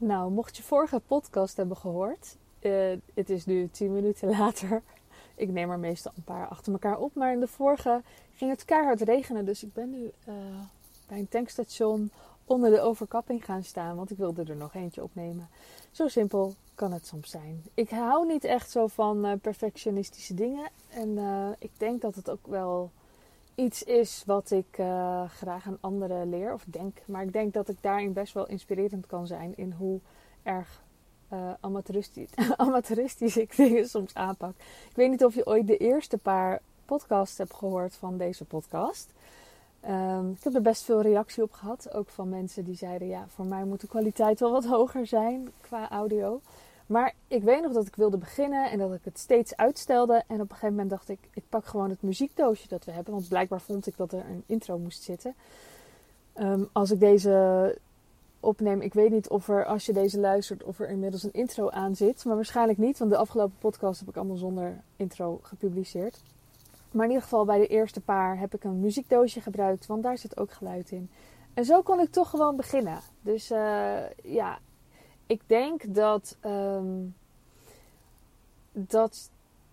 Nou, mocht je vorige podcast hebben gehoord, uh, het is nu 10 minuten later. Ik neem er meestal een paar achter elkaar op, maar in de vorige ging het keihard regenen. Dus ik ben nu uh, bij een tankstation onder de overkapping gaan staan, want ik wilde er nog eentje opnemen. Zo simpel kan het soms zijn. Ik hou niet echt zo van uh, perfectionistische dingen en ik denk dat het ook wel iets is wat ik uh, graag aan anderen leer of denk. Maar ik denk dat ik daarin best wel inspirerend kan zijn in hoe erg uh, amateuristisch, amateuristisch ik dingen soms aanpak. Ik weet niet of je ooit de eerste paar podcasts hebt gehoord van deze podcast. Um, ik heb er best veel reactie op gehad. Ook van mensen die zeiden: ja, voor mij moet de kwaliteit wel wat hoger zijn qua audio. Maar ik weet nog dat ik wilde beginnen en dat ik het steeds uitstelde. En op een gegeven moment dacht ik, ik pak gewoon het muziekdoosje dat we hebben. Want blijkbaar vond ik dat er een intro moest zitten. Um, als ik deze opneem, ik weet niet of er, als je deze luistert, of er inmiddels een intro aan zit. Maar waarschijnlijk niet, want de afgelopen podcast heb ik allemaal zonder intro gepubliceerd. Maar in ieder geval bij de eerste paar heb ik een muziekdoosje gebruikt, want daar zit ook geluid in. En zo kon ik toch gewoon beginnen. Dus uh, ja, ik denk dat, um, dat,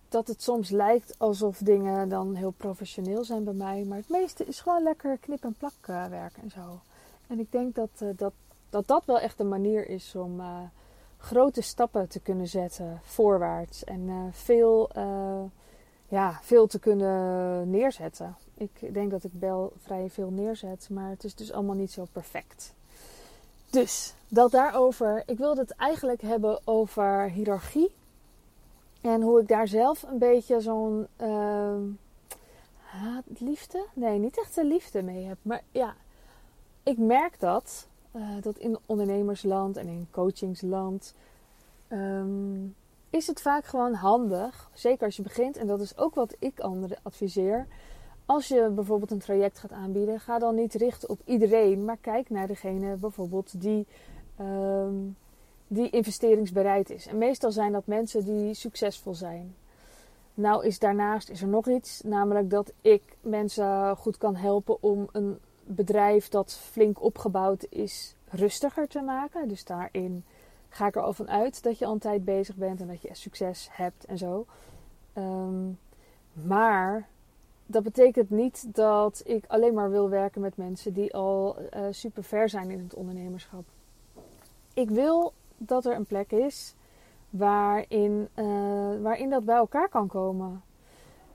dat het soms lijkt alsof dingen dan heel professioneel zijn bij mij. Maar het meeste is gewoon lekker knip- en plakwerk en zo. En ik denk dat, uh, dat, dat dat wel echt een manier is om uh, grote stappen te kunnen zetten voorwaarts. En veel, ja, veel te kunnen neerzetten. Ik denk dat ik wel vrij veel neerzet, maar het is dus allemaal niet zo perfect. Dus dat daarover. Ik wilde het eigenlijk hebben over hiërarchie. En hoe ik daar zelf een beetje zo'n uh, liefde? Nee, niet echt een liefde mee heb. Maar ja, ik merk dat. Uh, dat in ondernemersland en in coachingsland. Um, is het vaak gewoon handig. Zeker als je begint. En dat is ook wat ik anderen adviseer als je bijvoorbeeld een traject gaat aanbieden, ga dan niet richten op iedereen, maar kijk naar degene bijvoorbeeld die, um, die investeringsbereid is. En meestal zijn dat mensen die succesvol zijn. Nou is daarnaast is er nog iets, namelijk dat ik mensen goed kan helpen om een bedrijf dat flink opgebouwd is rustiger te maken. Dus daarin ga ik er al van uit dat je altijd bezig bent en dat je succes hebt en zo. Um, maar dat betekent niet dat ik alleen maar wil werken met mensen die al uh, super ver zijn in het ondernemerschap. Ik wil dat er een plek is waarin, uh, waarin dat bij elkaar kan komen.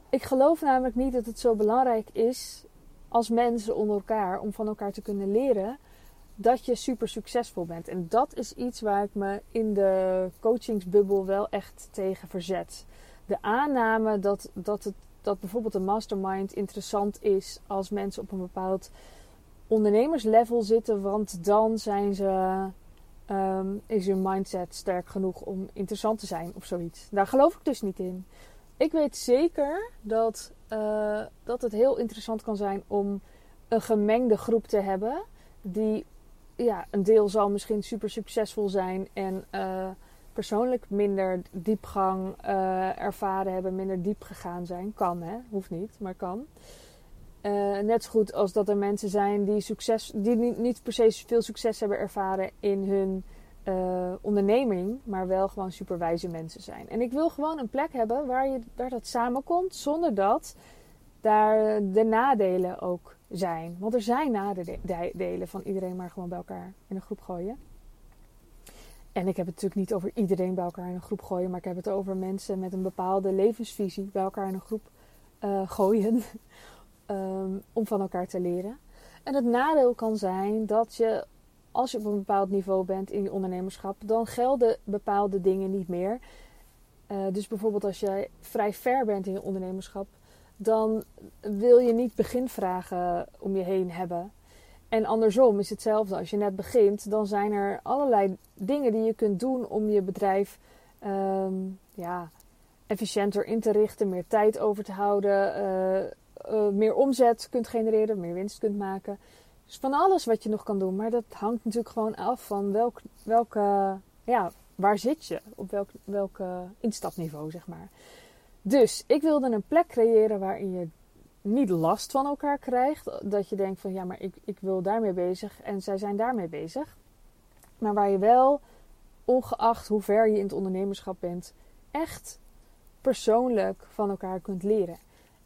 Ik geloof namelijk niet dat het zo belangrijk is als mensen onder elkaar om van elkaar te kunnen leren dat je super succesvol bent. En dat is iets waar ik me in de coachingsbubbel wel echt tegen verzet. De aanname dat, dat het dat bijvoorbeeld een mastermind interessant is als mensen op een bepaald ondernemerslevel zitten, want dan zijn ze, um, is hun mindset sterk genoeg om interessant te zijn of zoiets. Daar geloof ik dus niet in. Ik weet zeker dat, uh, dat het heel interessant kan zijn om een gemengde groep te hebben. Die, ja, een deel zal misschien super succesvol zijn en uh, persoonlijk minder diepgang uh, ervaren hebben, minder diep gegaan zijn. Kan hè, hoeft niet, maar kan. Uh, net zo goed als dat er mensen zijn die, succes, die niet, niet per se veel succes hebben ervaren in hun uh, onderneming, maar wel gewoon superwijze mensen zijn. En ik wil gewoon een plek hebben waar, je, waar dat samenkomt, zonder dat daar de nadelen ook zijn. Want er zijn nadelen van iedereen maar gewoon bij elkaar in een groep gooien. En ik heb het natuurlijk niet over iedereen bij elkaar in een groep gooien, maar ik heb het over mensen met een bepaalde levensvisie bij elkaar in een groep uh, gooien. um, om van elkaar te leren. En het nadeel kan zijn dat je, als je op een bepaald niveau bent in je ondernemerschap, dan gelden bepaalde dingen niet meer. Uh, dus bijvoorbeeld als jij vrij ver bent in je ondernemerschap, dan wil je niet beginvragen om je heen hebben. En andersom is hetzelfde. Als je net begint, dan zijn er allerlei dingen die je kunt doen om je bedrijf um, ja, efficiënter in te richten, meer tijd over te houden, uh, uh, meer omzet kunt genereren, meer winst kunt maken. Dus van alles wat je nog kan doen. Maar dat hangt natuurlijk gewoon af van welk, welke, ja, waar zit je? Op welk, welk instapniveau, zeg maar. Dus ik wilde een plek creëren waarin je niet last van elkaar krijgt. Dat je denkt van ja, maar ik, ik wil daarmee bezig en zij zijn daarmee bezig. Maar waar je wel ongeacht hoe ver je in het ondernemerschap bent, echt persoonlijk van elkaar kunt leren.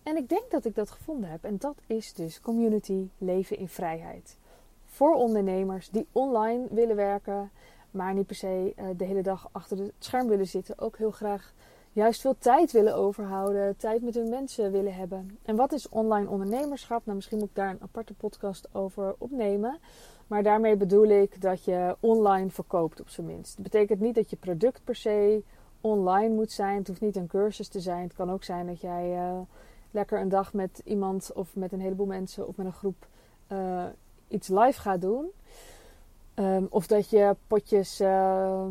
En ik denk dat ik dat gevonden heb. En dat is dus community leven in vrijheid. Voor ondernemers die online willen werken, maar niet per se eh, de hele dag achter het scherm willen zitten. Ook heel graag juist veel tijd willen overhouden, tijd met hun mensen willen hebben. En wat is online ondernemerschap? Nou, misschien moet ik daar een aparte podcast over opnemen. Maar daarmee bedoel ik dat je online verkoopt op zijn minst. Dat betekent niet dat je product per se online moet zijn. Het hoeft niet een cursus te zijn. Het kan ook zijn dat jij uh, lekker een dag met iemand of met een heleboel mensen of met een groep uh, iets live gaat doen. Um, of dat je potjes uh,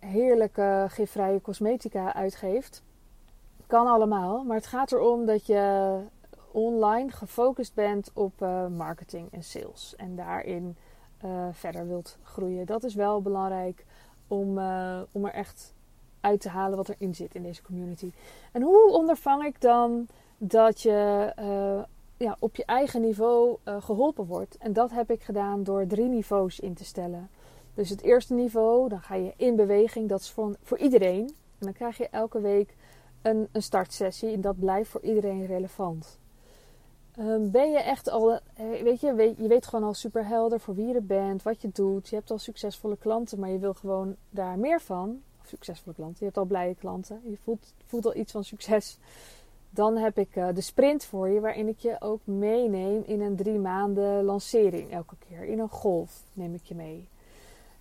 heerlijke gifvrije cosmetica uitgeeft. Kan allemaal. Maar het gaat erom dat je online gefocust bent op uh, marketing en sales. En daarin uh, verder wilt groeien. Dat is wel belangrijk om, uh, om er echt uit te halen wat erin zit in deze community. En hoe ondervang ik dan dat je ja, op je eigen niveau geholpen wordt? En dat heb ik gedaan door drie niveaus in te stellen. Dus het eerste niveau, dan ga je in beweging. Dat is voor, voor iedereen. En dan krijg je elke week een, een startsessie. En dat blijft voor iedereen relevant. Um, ben je echt al, eh, weet je, weet, je weet gewoon al super helder voor wie je bent, wat je doet. Je hebt al succesvolle klanten, maar je wil gewoon daar meer van. Succesvolle klanten, je hebt al blije klanten. Je voelt, voelt al iets van succes. Dan heb ik uh, de sprint voor je, waarin ik je ook meeneem in een drie maanden lancering elke keer. In een golf neem ik je mee.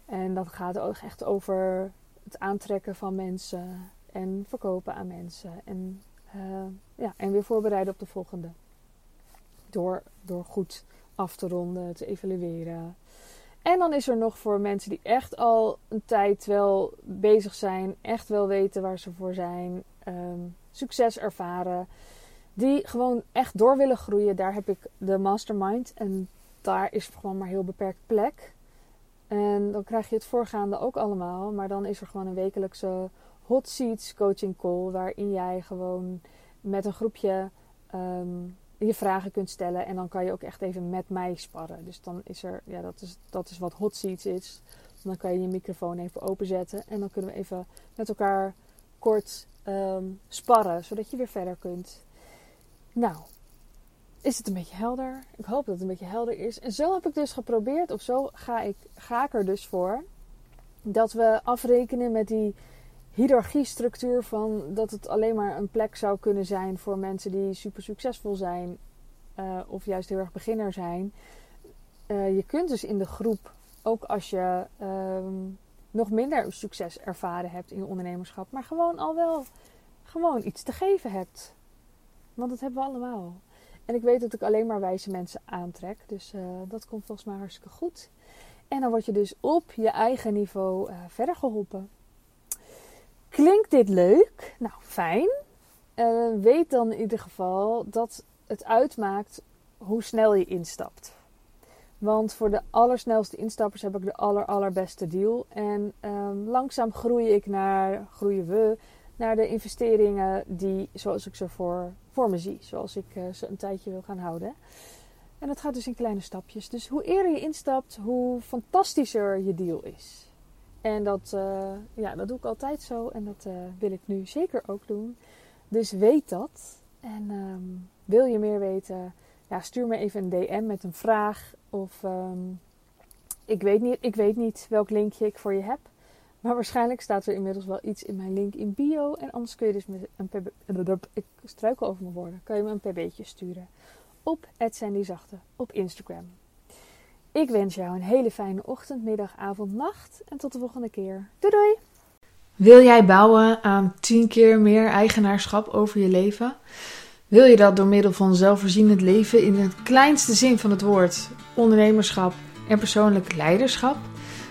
En dat gaat ook echt over het aantrekken van mensen en verkopen aan mensen. En, uh, ja, en weer voorbereiden op de volgende. Door, door goed af te ronden, te evalueren. En dan is er nog voor mensen die echt al een tijd wel bezig zijn, echt wel weten waar ze voor zijn, um, succes ervaren, die gewoon echt door willen groeien. Daar heb ik de mastermind en daar is gewoon maar heel beperkt plek. Dan krijg je het voorgaande ook allemaal, maar dan is er gewoon een wekelijkse hot seats coaching call waarin jij gewoon met een groepje um, je vragen kunt stellen. En dan kan je ook echt even met mij sparren. Dus dan is er, ja, dat is, dat is wat hot seats is. Dan kan je je microfoon even openzetten. En dan kunnen we even met elkaar kort um, sparren, zodat je weer verder kunt. Nou, is het een beetje helder? Ik hoop dat het een beetje helder is. En zo heb ik dus geprobeerd, of zo ga ik, ga ik er dus voor, dat we afrekenen met die hiërarchiestructuur van dat het alleen maar een plek zou kunnen zijn voor mensen die super succesvol zijn uh, of juist heel erg beginner zijn. Uh, je kunt dus in de groep, ook als je um, nog minder succes ervaren hebt in ondernemerschap, maar gewoon al wel gewoon iets te geven hebt. Want dat hebben we allemaal. En ik weet dat ik alleen maar wijze mensen aantrek. Dus uh, dat komt volgens mij hartstikke goed. En dan word je dus op je eigen niveau verder geholpen. Klinkt dit leuk? Nou, fijn. Uh, weet dan in ieder geval dat het uitmaakt hoe snel je instapt. Want voor de allersnelste instappers heb ik de aller, allerbeste deal. En um, langzaam groei ik naar, groeien we naar de investeringen die, zoals ik ze voor, me zie. Zoals ik uh, ze een tijdje wil gaan houden. En dat gaat dus in kleine stapjes. Dus hoe eerder je instapt, hoe fantastischer je deal is. En dat, uh, ja, dat doe ik altijd zo en dat uh, wil ik nu zeker ook doen. Dus weet dat. En um, wil je meer weten, ja, stuur me even een DM met een vraag. Of um, ik, weet niet, ik weet niet welk linkje ik voor je heb. Maar waarschijnlijk staat er inmiddels wel iets in mijn link in bio. En anders kun je dus een pb... Ik struikel over mijn woorden. Kan je me een pb'tje sturen. Op Zachte op Instagram. Ik wens jou een hele fijne ochtend, middag, avond, nacht en tot de volgende keer. Doei doei! Wil jij bouwen aan 10 keer meer eigenaarschap over je leven? Wil je dat door middel van zelfvoorzienend leven in het kleinste zin van het woord, ondernemerschap en persoonlijk leiderschap?